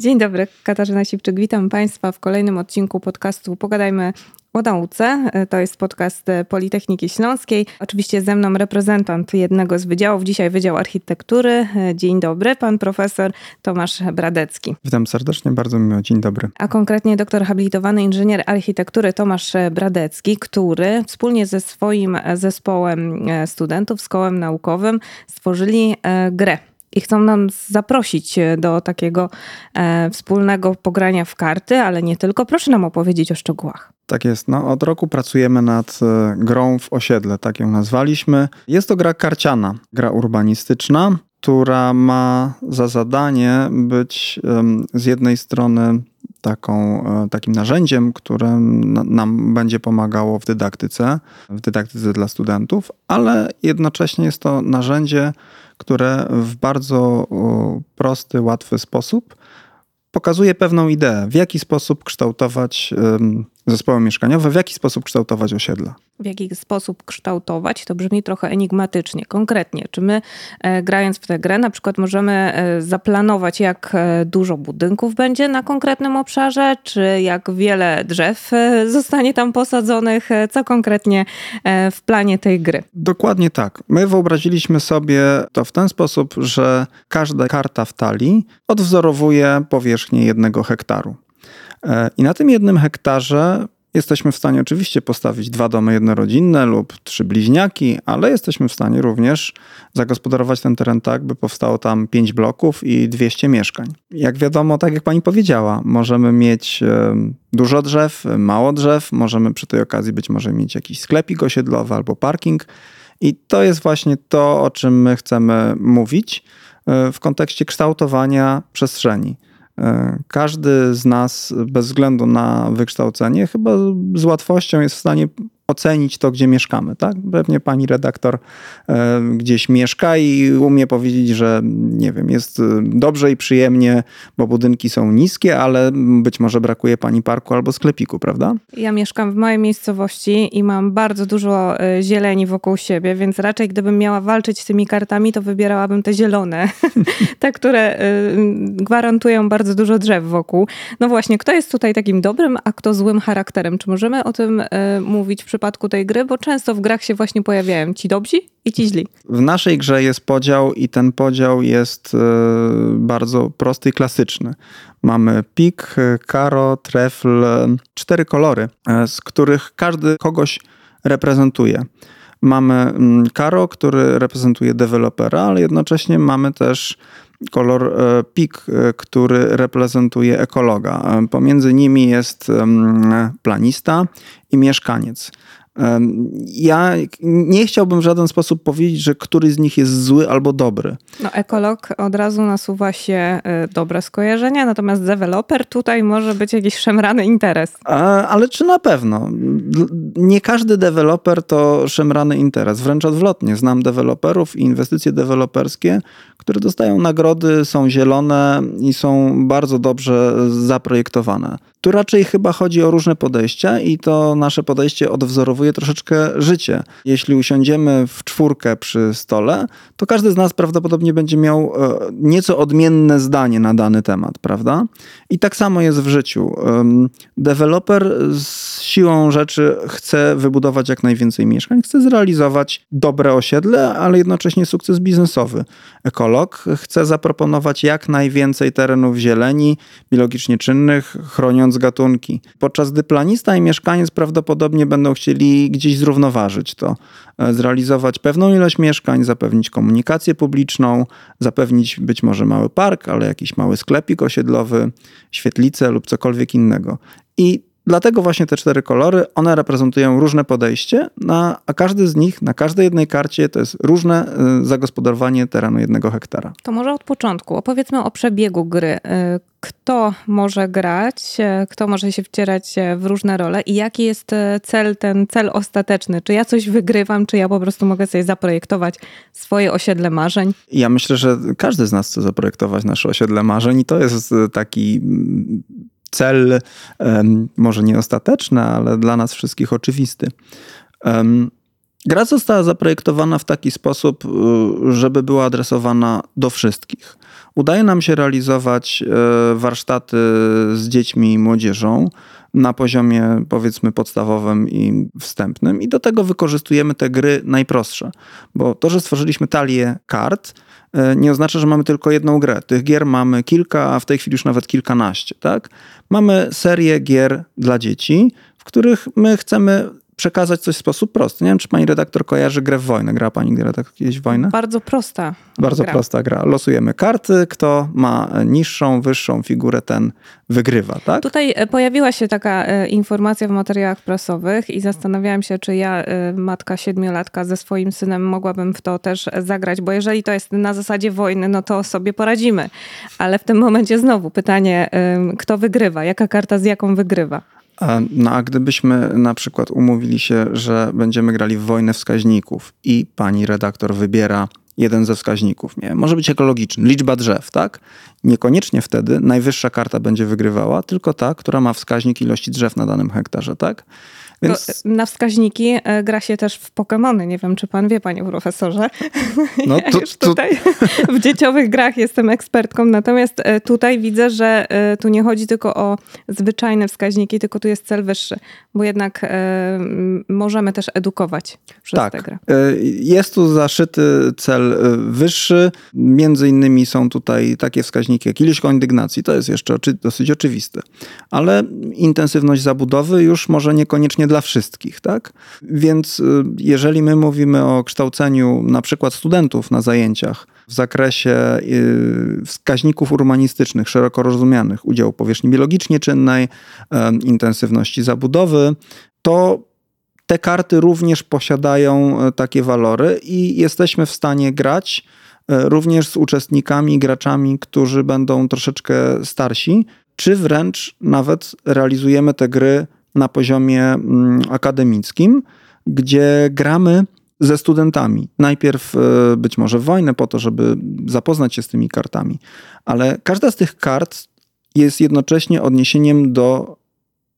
Dzień dobry, Katarzyna Sipczyk. Witam Państwa w kolejnym odcinku podcastu Pogadajmy o nauce. To jest podcast Politechniki Śląskiej. Oczywiście ze mną reprezentant jednego z wydziałów, dzisiaj Wydział Architektury. Dzień dobry, pan profesor Tomasz Bradecki. Witam serdecznie, bardzo miło, dzień dobry. A konkretnie doktor habilitowany inżynier architektury Tomasz Bradecki, który wspólnie ze swoim zespołem studentów z kołem naukowym stworzyli e, grę i chcą nam zaprosić do takiego e, wspólnego pogrania w karty, ale nie tylko. Proszę nam opowiedzieć o szczegółach. Tak jest. No, od roku pracujemy nad e, grą w osiedle, tak ją nazwaliśmy. Jest to gra karciana, gra urbanistyczna, która ma za zadanie być z jednej strony taką, e, takim narzędziem, które nam będzie pomagało w dydaktyce, w dydaktyce dla studentów, ale jednocześnie jest to narzędzie, które w bardzo prosty, łatwy sposób pokazuje pewną ideę, w jaki sposób kształtować zespoły mieszkaniowe, w jaki sposób kształtować osiedla. W jaki sposób kształtować, to brzmi trochę enigmatycznie. Konkretnie, czy my e, grając w tę grę na przykład możemy e, zaplanować, jak e, dużo budynków będzie na konkretnym obszarze, czy jak wiele drzew zostanie tam posadzonych, co konkretnie w planie tej gry? Dokładnie tak. My wyobraziliśmy sobie to w ten sposób, że każda karta w talii odwzorowuje powierzchnię jednego hektaru. E, I na tym jednym hektarze jesteśmy w stanie oczywiście postawić dwa domy jednorodzinne lub trzy bliźniaki, ale jesteśmy w stanie również zagospodarować ten teren tak, by powstało tam pięć bloków i 200 mieszkań. Jak wiadomo, tak jak pani powiedziała, możemy mieć e, dużo drzew, mało drzew, możemy przy tej okazji być może mieć jakiś sklepik osiedlowy albo parking. I to jest właśnie to, o czym my chcemy mówić e, w kontekście kształtowania przestrzeni. E, każdy z nas, bez względu na wykształcenie, chyba z łatwością jest w stanie ocenić to, gdzie mieszkamy. Tak? Pewnie pani redaktor e, gdzieś mieszka i umie powiedzieć, że nie wiem, jest e, dobrze i przyjemnie, bo budynki są niskie, ale być może brakuje pani parku albo sklepiku, prawda? Ja mieszkam w małej miejscowości i mam bardzo dużo e, zieleni wokół siebie, więc raczej gdybym miała walczyć z tymi kartami, to wybierałabym te zielone, te, które gwarantują bardzo dużo drzew wokół. No właśnie, kto jest tutaj takim dobrym, a kto złym charakterem? Czy możemy o tym mówić w przypadku tej gry, bo często w grach się właśnie pojawiają ci dobrzy i ci źli. W naszej grze jest podział i ten podział jest e, bardzo prosty i klasyczny. Mamy pik, karo, trefl, cztery kolory, e, z których każdy kogoś reprezentuje. Mamy mm, karo, który reprezentuje dewelopera, ale jednocześnie mamy też kolor e, pik, który reprezentuje ekologa. Pomiędzy nimi jest planista i mieszkaniec. Ja nie chciałbym w żaden sposób powiedzieć, że któryś z nich jest zły albo dobry. No, ekolog od razu nasuwa się y, dobre skojarzenia, natomiast deweloper tutaj może być jakiś szemrany interes. ale czy na pewno? Nie każdy deweloper to szemrany interes. Wręcz odwrotnie. Znam deweloperów i inwestycje deweloperskie, które dostają nagrody, są zielone i są bardzo dobrze zaprojektowane. Tu raczej chyba chodzi o różne podejścia i to nasze podejście odwzorowuje troszeczkę życie. Jeśli usiądziemy w czwórkę przy stole, to każdy z nas prawdopodobnie będzie miał e, nieco odmienne zdanie na dany temat, prawda? I tak samo jest w życiu. Deweloper z siłą rzeczy chce wybudować jak najwięcej mieszkań, chce zrealizować dobre osiedle, ale jednocześnie sukces biznesowy. Ekolog chce zaproponować jak najwięcej terenów zieleni, biologicznie czynnych, chroniąc gatunki. Podczas gdy planista i mieszkaniec prawdopodobnie będą chcieli gdzieś zrównoważyć to, e, zrealizować pewną ilość mieszkań, zapewnić komunikację publiczną, zapewnić być może mały park, ale jakiś mały sklepik osiedlowy, świetlicę lub cokolwiek innego. I Dlatego właśnie te cztery kolory, one reprezentują różne podejście, na, a każdy z nich na każdej jednej karcie to jest różne y, zagospodarowanie terenu jednego hektara. To może od początku opowiedzmy o przebiegu gry. Y, kto może grać, y, kto może się wcierać w różne role i jaki jest cel, ten cel ostateczny? Czy ja coś wygrywam, czy ja po prostu mogę sobie zaprojektować swoje osiedle marzeń? Ja myślę, że każdy z nas chce zaprojektować nasze osiedle marzeń i to jest taki cel, może nie ostateczny, ale dla nas wszystkich oczywisty. Gra została zaprojektowana w taki sposób, y, żeby była adresowana do wszystkich. udaje nam się realizować e, warsztaty z dziećmi i młodzieżą na poziomie powiedzmy podstawowym i wstępnym i do tego wykorzystujemy te gry najprostsze, bo to, że stworzyliśmy talię kart, nie oznacza, że mamy tylko jedną grę. Tych gier mamy kilka, a w tej chwili już nawet kilkanaście, tak? Mamy serię gier dla dzieci, w których my chcemy przekazać coś w sposób prosty. Nie wiem, czy pani redaktor kojarzy grę w wojnę. Gra pani redaktor kiedyś w wojnę? Bardzo prosta. Bardzo gra. prosta gra. Losujemy karty, kto ma niższą, wyższą figurę, ten wygrywa, tak? Tutaj e, pojawiła się taka e, informacja w materiałach prasowych i zastanawiałam się, czy ja, e, matka siedmiolatka ze swoim synem, mogłabym w to też zagrać, bo jeżeli to jest na zasadzie wojny, no to sobie poradzimy. Ale w tym momencie znowu pytanie, kto wygrywa? Jaka karta z jaką wygrywa? No a gdybyśmy na przykład umówili się, że będziemy grali w wojnę wskaźników i pani redaktor wybiera jeden ze wskaźników, nie może być ekologiczny, liczba drzew, tak? Niekoniecznie wtedy najwyższa karta będzie wygrywała, tylko ta, która ma wskaźnik ilości drzew na danym hektarze, tak? Więc... Na wskaźniki e, gra się też w Pokémony. Nie wiem, czy pan wie, panie profesorze. No, ja to, już tutaj to... w dzieciowych grach jestem ekspertką, natomiast e, tutaj widzę, że e, tu nie chodzi tylko o zwyczajne wskaźniki, tylko tu jest cel wyższy, bo jednak możemy też edukować przez tak. tę grę. Jest tu zaszyty cel wyższy. Między innymi są tutaj takie wskaźniki jak ilość kondygnacji. To jest jeszcze dosyć oczywiste. Ale intensywność zabudowy już może niekoniecznie dla wszystkich, tak? Więc y, jeżeli my mówimy o kształceniu na przykład studentów na zajęciach w zakresie y, wskaźników urbanistycznych, szeroko rozumianych, udziału powierzchni biologicznie czynnej, intensywności zabudowy, to te karty również posiadają takie walory i jesteśmy w stanie grać również z uczestnikami, graczami, którzy będą troszeczkę starsi, czy wręcz nawet realizujemy te gry na poziomie mm, akademickim, gdzie gramy ze studentami. Najpierw e, być może wojnę po to, żeby zapoznać się z tymi kartami, ale każda z tych kart jest jednocześnie odniesieniem do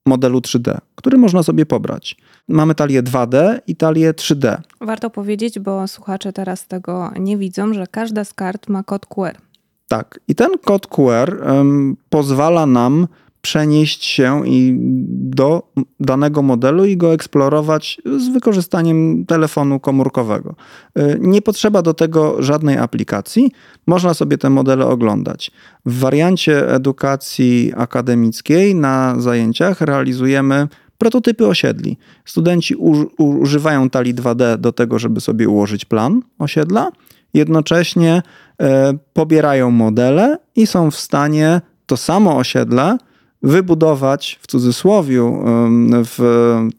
modelu 3D, który można sobie pobrać. Mamy talię 2D i talię 3D. Warto powiedzieć, bo słuchacze teraz tego nie widzą, że każda z kart ma kod QR. Tak, i ten kod QR um, pozwala nam przenieść się i do danego modelu i go eksplorować z wykorzystaniem telefonu komórkowego. Y, nie potrzeba do tego żadnej aplikacji, można sobie te modele oglądać. W wariancie edukacji akademickiej na zajęciach realizujemy prototypy osiedli. Studenci używają talii 2D do tego, żeby sobie ułożyć plan osiedla, jednocześnie e, pobierają modele i są w stanie to samo osiedle wybudować w cudzysłowiu w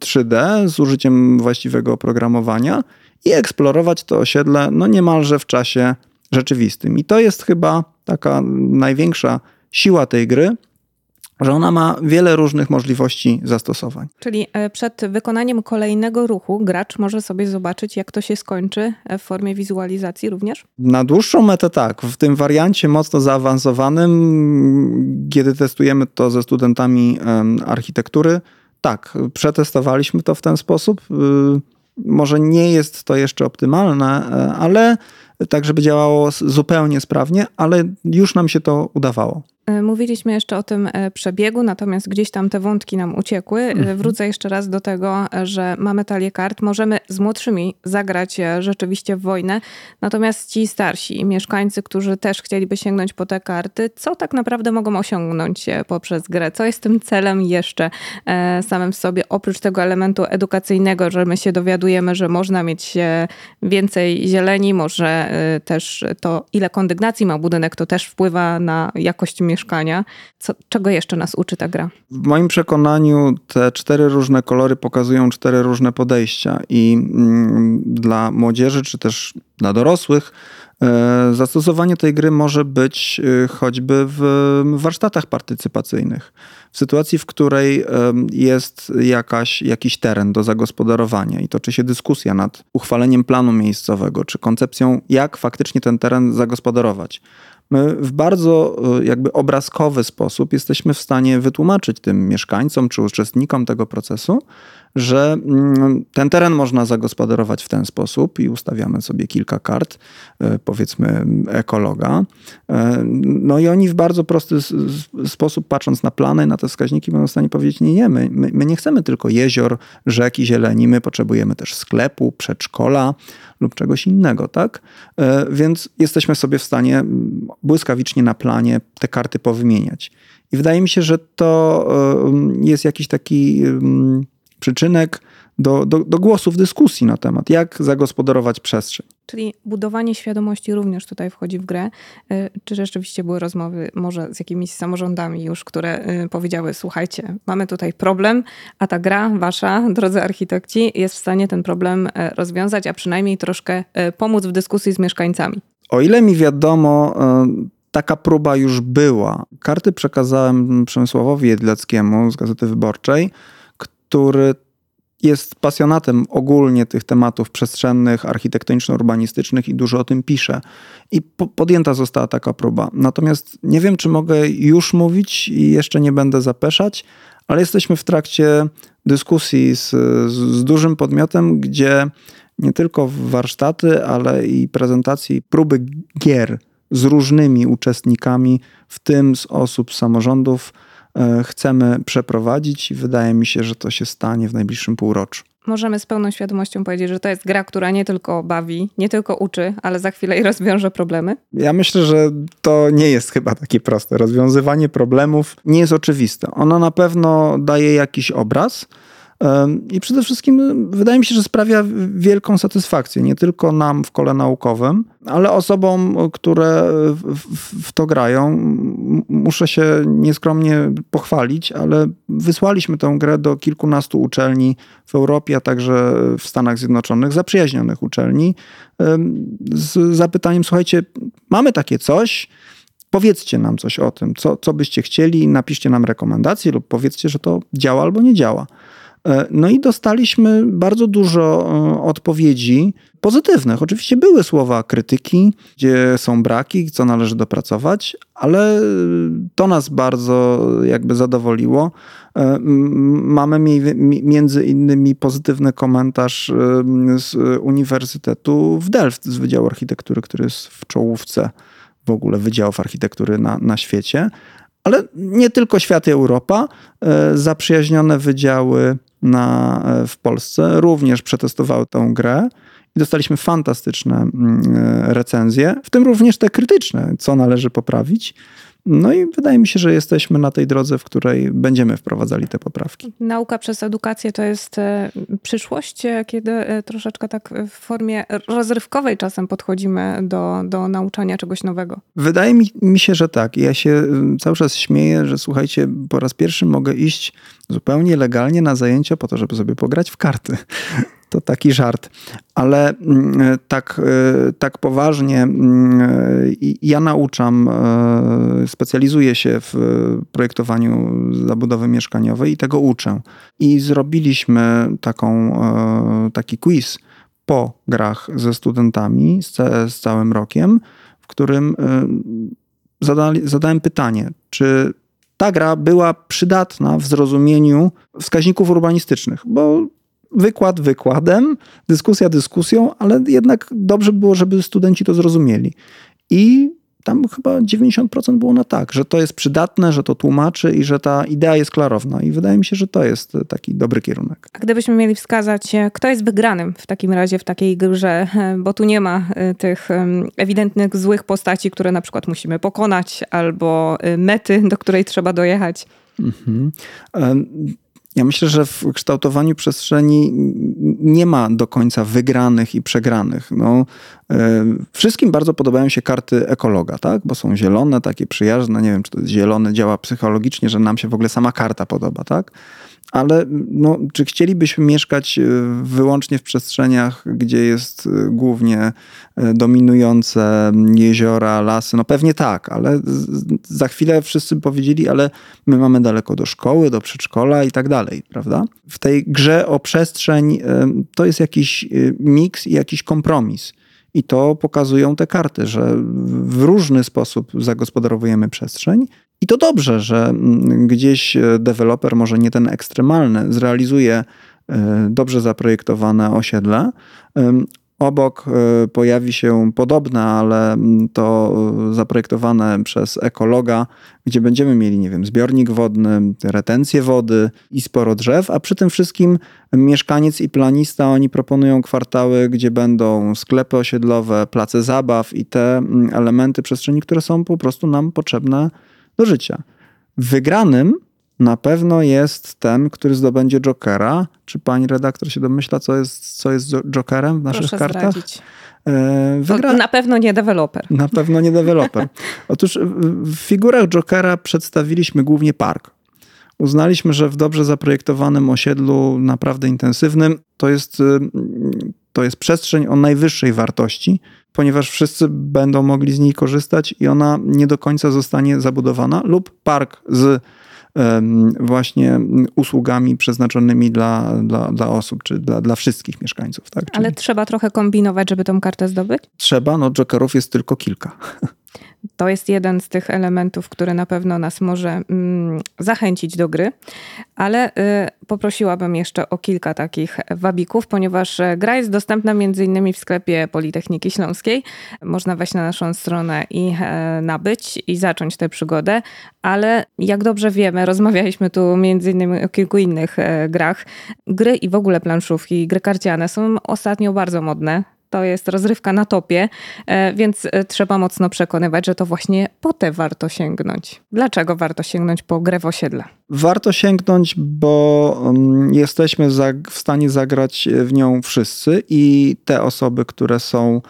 3D z użyciem właściwego oprogramowania i eksplorować to osiedle no niemalże w czasie rzeczywistym. I to jest chyba taka największa siła tej gry, że ona ma wiele różnych możliwości zastosowań. Czyli e, przed wykonaniem kolejnego ruchu gracz może sobie zobaczyć, jak to się skończy e, w formie wizualizacji również? Na dłuższą metę tak. W tym wariancie mocno zaawansowanym, kiedy testujemy to ze studentami architektury, tak, przetestowaliśmy to w ten sposób. Y, może nie jest to jeszcze optymalne, e, ale tak, żeby działało zupełnie sprawnie, ale już nam się to udawało. E, mówiliśmy jeszcze o tym e, przebiegu, natomiast gdzieś tam te wątki nam uciekły. E, mhm. Wrócę jeszcze raz do tego, że mamy talię kart. Możemy z młodszymi zagrać rzeczywiście w wojnę, natomiast ci starsi mieszkańcy, którzy też chcieliby sięgnąć po te karty, co tak naprawdę mogą osiągnąć poprzez grę? Co jest tym celem jeszcze samym w sobie, oprócz tego elementu edukacyjnego, że my się dowiadujemy, że można mieć więcej zieleni, może też to, ile kondygnacji ma budynek, to też wpływa na jakość mieszkania mieszkania. Co, czego jeszcze nas uczy ta gra? W moim przekonaniu te cztery różne kolory pokazują cztery różne podejścia i mm, dla młodzieży, czy też dla dorosłych, e, Zastosowanie tej gry może być e, choćby w warsztatach partycypacyjnych. W sytuacji, w której jest jakaś, jakiś teren do zagospodarowania i toczy się dyskusja nad uchwaleniem planu miejscowego, czy koncepcją, jak faktycznie ten teren zagospodarować my w bardzo e, jakby obrazkowy sposób jesteśmy w stanie wytłumaczyć tym mieszkańcom czy uczestnikom tego procesu, że mm, ten teren można zagospodarować w ten sposób i ustawiamy sobie kilka kart, e, powiedzmy ekologa. E, no i oni w bardzo prosty sposób, patrząc na plany, na te wskaźniki, będą w stanie powiedzieć, nie, nie, my, my nie chcemy tylko jezior, rzeki, zieleni, my potrzebujemy też sklepu, przedszkola lub czegoś innego, tak? E, więc jesteśmy sobie w stanie błyskawicznie na planie te karty powymieniać. I wydaje mi się, że to jest jakiś taki przyczynek do, do, do głosu w dyskusji na temat, jak zagospodarować przestrzeń. Czyli budowanie świadomości również tutaj wchodzi w grę. Y, czy rzeczywiście były rozmowy może z jakimiś samorządami już, które y, powiedziały, słuchajcie, mamy tutaj problem, a ta gra wasza, drodzy architekci, jest w stanie ten problem y, rozwiązać, a przynajmniej troszkę pomóc w dyskusji z mieszkańcami? O ile mi wiadomo, taka próba już była. Karty przekazałem Przemysławowi Jedleckiemu z Gazety Wyborczej, który jest pasjonatem ogólnie tych tematów przestrzennych, architektoniczno-urbanistycznych i dużo o tym pisze. I po podjęta została taka próba. Natomiast nie wiem, czy mogę już mówić i jeszcze nie będę zapeszać, ale jesteśmy w trakcie dyskusji z, z dużym podmiotem, gdzie nie tylko warsztaty, ale i prezentacje, próby gier z różnymi uczestnikami, w tym z osób z samorządów, chcemy przeprowadzić i wydaje mi się, że to się stanie w najbliższym półroczu. Możemy z pełną świadomością powiedzieć, że to jest gra, która nie tylko bawi, nie tylko uczy, ale za chwilę i rozwiąże problemy? Ja myślę, że to nie jest chyba takie proste. Rozwiązywanie problemów nie jest oczywiste. Ono na pewno daje jakiś obraz, i przede wszystkim wydaje mi się, że sprawia wielką satysfakcję, nie tylko nam w kole naukowym, ale osobom, które w, to grają. Muszę się nieskromnie pochwalić, ale wysłaliśmy tę grę do kilkunastu uczelni w Europie, a także w Stanach Zjednoczonych, zaprzyjaźnionych uczelni, z zapytaniem: Słuchajcie, mamy takie coś. Powiedzcie nam coś o tym, co, co byście chcieli, napiszcie nam rekomendacje lub powiedzcie, że to działa albo nie działa. E, no i dostaliśmy bardzo dużo e, odpowiedzi pozytywnych. Oczywiście były słowa krytyki, gdzie są braki, co należy dopracować, ale to nas bardzo jakby zadowoliło. E, mamy między innymi pozytywny komentarz z Uniwersytetu w Delft z Wydziału Architektury, który jest w czołówce w ogóle wydziałów architektury na, na świecie. Ale nie tylko świat i Europa, zaprzyjaźnione wydziały na, e, w Polsce również przetestowały tę grę i dostaliśmy fantastyczne mm, e, recenzje, w tym również te krytyczne, co należy poprawić. No i wydaje mi się, że jesteśmy na tej drodze, w której będziemy wprowadzali te poprawki. Nauka przez edukację to jest e, przyszłość, kiedy troszeczkę tak w formie rozrywkowej czasem podchodzimy do, do nauczania czegoś nowego. Wydaje mi, mi się, że tak. Ja się cały czas śmieję, że słuchajcie, po raz pierwszy mogę iść zupełnie legalnie na zajęcia po to, żeby sobie pograć w karty. To taki żart. Ale mm, tak, e, tak poważnie mm, ja nauczam, e, specjalizuję się w projektowaniu zabudowy mieszkaniowej i tego uczę. I zrobiliśmy taką, e, taki quiz po grach ze studentami z, z całym rokiem, w którym zadali, zadałem pytanie, czy ta gra była przydatna w zrozumieniu wskaźników urbanistycznych, bo wykład wykładem, dyskusja dyskusją, ale jednak dobrze było, żeby studenci to zrozumieli. I tam chyba 90% było na tak, że to jest przydatne, że to tłumaczy i że ta idea jest klarowna. I wydaje mi się, że to jest taki dobry kierunek. A gdybyśmy mieli wskazać, kto jest wygranym w takim razie w takiej grze, bo tu nie ma e, tych ewidentnych złych postaci, które na przykład musimy pokonać, albo e, mety, do której trzeba dojechać. Mhm. Ja myślę, że w kształtowaniu przestrzeni nie ma do końca wygranych i przegranych. No, e, wszystkim bardzo podobają się karty ekologa, tak? bo są zielone, takie przyjazne. Nie wiem, czy to zielone, działa psychologicznie, że nam się w ogóle sama karta podoba. tak? ale no, czy chcielibyśmy mieszkać e, wyłącznie w przestrzeniach, gdzie jest e, głównie dominujące jeziora, lasy? No pewnie tak, ale za chwilę wszyscy powiedzieli, ale my mamy daleko do szkoły, do przedszkola i tak dalej, prawda? W tej grze o przestrzeń to jest jakiś miks i jakiś kompromis. I to pokazują te karty, że w różny sposób zagospodarowujemy przestrzeń i to dobrze, że gdzieś e, deweloper, może nie ten ekstremalny, zrealizuje dobrze zaprojektowane osiedle. Obok e, pojawi się podobne, ale mm, to e, zaprojektowane przez ekologa, gdzie będziemy mieli, nie wiem, zbiornik wodny, retencję wody i sporo drzew, a przy tym wszystkim mieszkaniec i planista, oni proponują kwartały, gdzie będą sklepy osiedlowe, place zabaw i te mm, elementy przestrzeni, które są po prostu nam potrzebne do życia. Wygranym na pewno jest ten, który zdobędzie Jokera. Czy pani redaktor się domyśla, co jest, co jest Jokerem w naszych Proszę kartach? Zdradzić. E, wygra... Na pewno nie deweloper. Na pewno nie deweloper. Otóż w figurach Jokera przedstawiliśmy głównie park. Uznaliśmy, że w dobrze zaprojektowanym osiedlu, naprawdę intensywnym, to jest, y, to jest przestrzeń o najwyższej wartości, ponieważ wszyscy będą mogli z niej korzystać i ona nie do końca zostanie zabudowana, lub park z właśnie usługami przeznaczonymi dla, dla, dla osób, czy dla, dla wszystkich mieszkańców. Tak? Czyli Ale trzeba trochę kombinować, żeby tą kartę zdobyć? Trzeba, no jokerów jest tylko kilka. To jest jeden z tych elementów, który na pewno nas może mm, zachęcić do gry, ale y, poprosiłabym jeszcze o kilka takich wabików, ponieważ e, gra jest dostępna między innymi w sklepie Politechniki Śląskiej. Można wejść na naszą stronę i e, nabyć i zacząć tę przygodę, ale jak dobrze wiemy, rozmawialiśmy tu między innymi o kilku innych e, grach. Gry i w ogóle planszówki, gry karciane są ostatnio bardzo modne to jest rozrywka na topie, e, więc e, trzeba mocno przekonywać, że to właśnie po te warto sięgnąć. Dlaczego warto sięgnąć po grę w osiedle? Warto sięgnąć, bo mm, jesteśmy w stanie zagrać w nią wszyscy i te osoby, które są,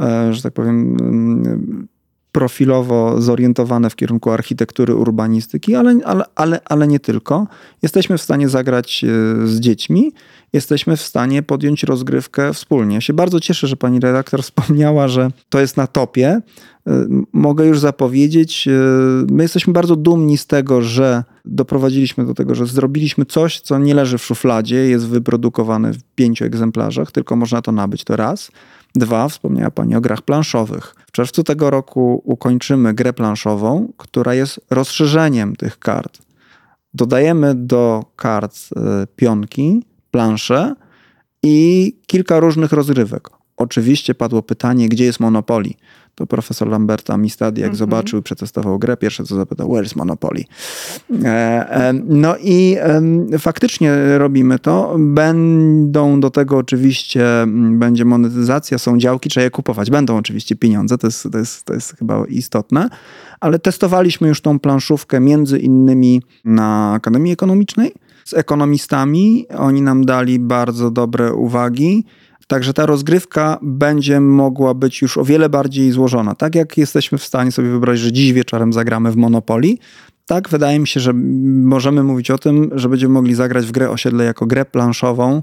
e, że tak powiem, mm, profilowo zorientowane w kierunku architektury, urbanistyki, ale, ale, ale, ale nie tylko. Jesteśmy w stanie zagrać z dziećmi jesteśmy w stanie podjąć rozgrywkę wspólnie. Ja się bardzo cieszę, że pani redaktor wspomniała, że to jest na topie. Y, mogę już zapowiedzieć, y, my jesteśmy bardzo dumni z tego, że doprowadziliśmy do tego, że zrobiliśmy coś, co nie leży w szufladzie, jest wyprodukowane w pięciu egzemplarzach, tylko można to nabyć. To raz. Dwa, wspomniała Pani o grach planszowych. W czerwcu tego roku ukończymy grę planszową, która jest rozszerzeniem tych kart. Dodajemy do kart y, pionki, planszę i kilka różnych rozrywek. Oczywiście padło pytanie, gdzie jest Monopoly. To profesor Lamberta Mistadi, jak mm -hmm. zobaczył przetestował grę, pierwsze co zapytał, where is Monopoly? E, e, no i e, faktycznie robimy to. Będą do tego oczywiście, będzie monetyzacja, są działki, trzeba je kupować. Będą oczywiście pieniądze, to jest, to jest, to jest chyba istotne, ale testowaliśmy już tą planszówkę między innymi na Akademii Ekonomicznej, z ekonomistami. Oni nam dali bardzo dobre uwagi. Także ta rozgrywka będzie mogła być już o wiele bardziej złożona. Tak jak jesteśmy w stanie sobie wyobrazić, że dziś wieczorem zagramy w Monopoly, tak wydaje mi się, że możemy mówić o tym, że będziemy mogli zagrać w grę osiedle jako grę planszową,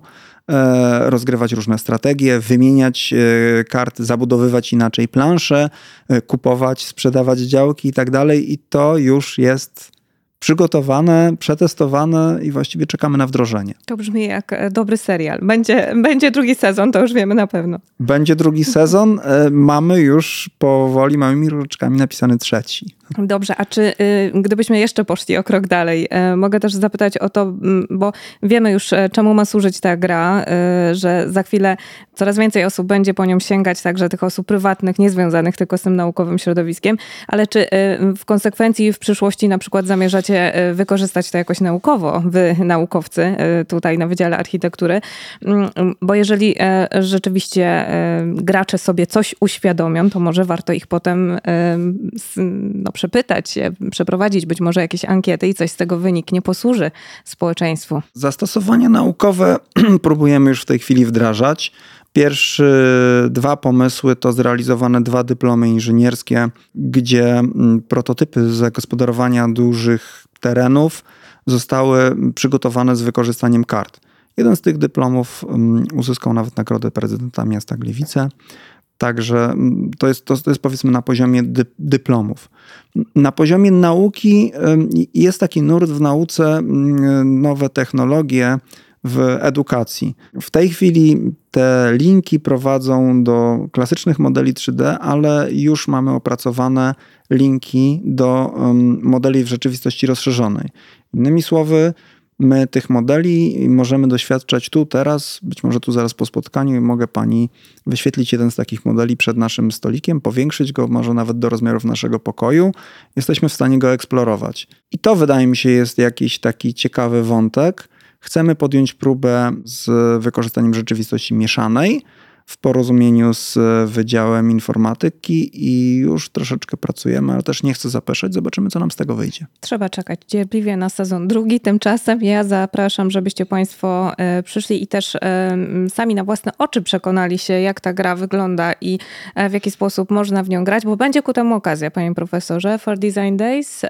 e, rozgrywać różne strategie, wymieniać e, karty, zabudowywać inaczej plansze, e, kupować, sprzedawać działki i tak dalej. I to już jest przygotowane, przetestowane i właściwie czekamy na wdrożenie. To brzmi jak e, dobry serial. Będzie, będzie drugi sezon, to już wiemy na pewno. Będzie drugi sezon. E, mamy już powoli małymi różyczkami napisany trzeci. Dobrze, a czy y, gdybyśmy jeszcze poszli o krok dalej, y, mogę też zapytać o to, mm, bo wiemy już, y, czemu ma służyć ta gra, że za chwilę coraz więcej osób będzie po nią sięgać, także tych osób prywatnych, niezwiązanych tylko z tym naukowym środowiskiem, ale czy w konsekwencji w przyszłości na przykład zamierzacie wykorzystać to jakoś naukowo, wy naukowcy tutaj na Wydziale Architektury, mm, bo jeżeli rzeczywiście gracze sobie coś uświadomią, to może warto ich potem no, przepytać się, przeprowadzić być może jakieś ankiety i coś z tego wyniknie, posłuży społeczeństwu. Zastosowania naukowe próbujemy już w tej chwili wdrażać. Pierwsze dwa pomysły to zrealizowane dwa dyplomy inżynierskie, gdzie mm, prototypy zagospodarowania dużych terenów zostały przygotowane z wykorzystaniem kart. Jeden z tych dyplomów mm, uzyskał nawet nagrodę prezydenta miasta Gliwice. Także mm, to jest, to, to jest powiedzmy na poziomie dy, dyplomów. Na poziomie nauki jest taki nurt w nauce, mm, nowe technologie w edukacji. W tej chwili te linki prowadzą do klasycznych modeli 3D, ale już mamy opracowane linki do modeli w rzeczywistości rozszerzonej. Innymi słowy, My tych modeli możemy doświadczać tu, teraz, być może tu zaraz po spotkaniu mogę pani wyświetlić jeden z takich modeli przed naszym stolikiem, powiększyć go może nawet do rozmiarów naszego pokoju. Jesteśmy w stanie go eksplorować. I to wydaje mi się jest jakiś taki ciekawy wątek. Chcemy podjąć próbę z wykorzystaniem rzeczywistości mieszanej, w porozumieniu z Wydziałem Informatyki i już troszeczkę pracujemy, ale też nie chcę zapeszać. Zobaczymy, co nam z tego wyjdzie. Trzeba czekać cierpliwie na sezon drugi. Tymczasem ja zapraszam, żebyście Państwo e, przyszli i też e, sami na własne oczy przekonali się, jak ta gra wygląda i e, w jaki sposób można w nią grać, bo będzie ku temu okazja, Panie Profesorze, for Design Days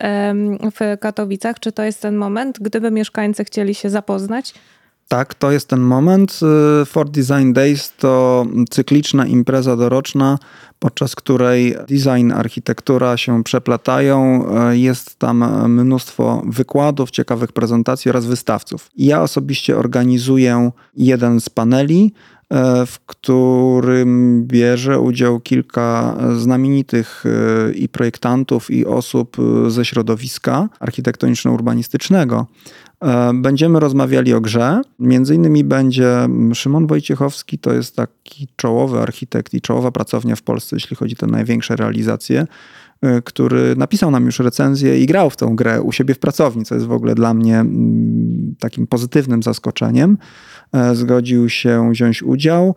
w Katowicach. Czy to jest ten moment, gdyby mieszkańcy chcieli się zapoznać? Tak, to jest ten moment. Y, For Design Days to cykliczna impreza doroczna, podczas której design, architektura się przeplatają. Y, jest tam mnóstwo wykładów, ciekawych prezentacji oraz wystawców. Ja osobiście organizuję jeden z paneli, y, w którym bierze udział kilka znamienitych i projektantów, i osób ze środowiska architektoniczno-urbanistycznego. E, będziemy rozmawiali o grze. Między innymi będzie Szymon Wojciechowski, to jest taki czołowy architekt i czołowa pracownia w Polsce, jeśli chodzi o te największe realizacje, e, który napisał nam już recenzję i grał w tą grę u siebie w pracowni, co jest w ogóle dla mnie mm, takim pozytywnym zaskoczeniem. E, zgodził się wziąć udział.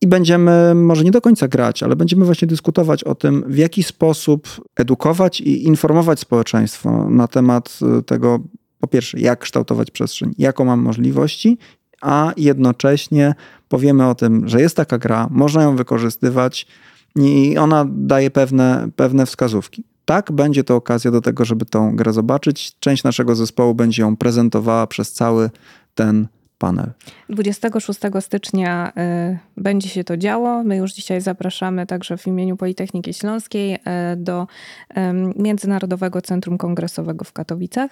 I będziemy może nie do końca grać, ale będziemy właśnie dyskutować o tym, w jaki sposób edukować i informować społeczeństwo na temat tego, po pierwsze, jak kształtować przestrzeń, jaką mam możliwości, a jednocześnie powiemy o tym, że jest taka gra, można ją wykorzystywać i ona daje pewne, pewne wskazówki. Tak, będzie to okazja do tego, żeby tą grę zobaczyć. Część naszego zespołu będzie ją prezentowała przez cały ten panel. 26 stycznia y, będzie się to działo. My już dzisiaj zapraszamy także w imieniu Politechniki Śląskiej y, do Międzynarodowego Centrum Kongresowego w Katowicach.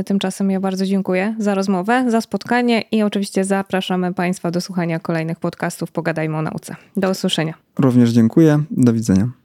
Y, tymczasem ja bardzo dziękuję za rozmowę, za spotkanie i oczywiście zapraszamy Państwa do słuchania kolejnych podcastów Pogadajmy o nauce. Do usłyszenia. Również dziękuję. Do widzenia.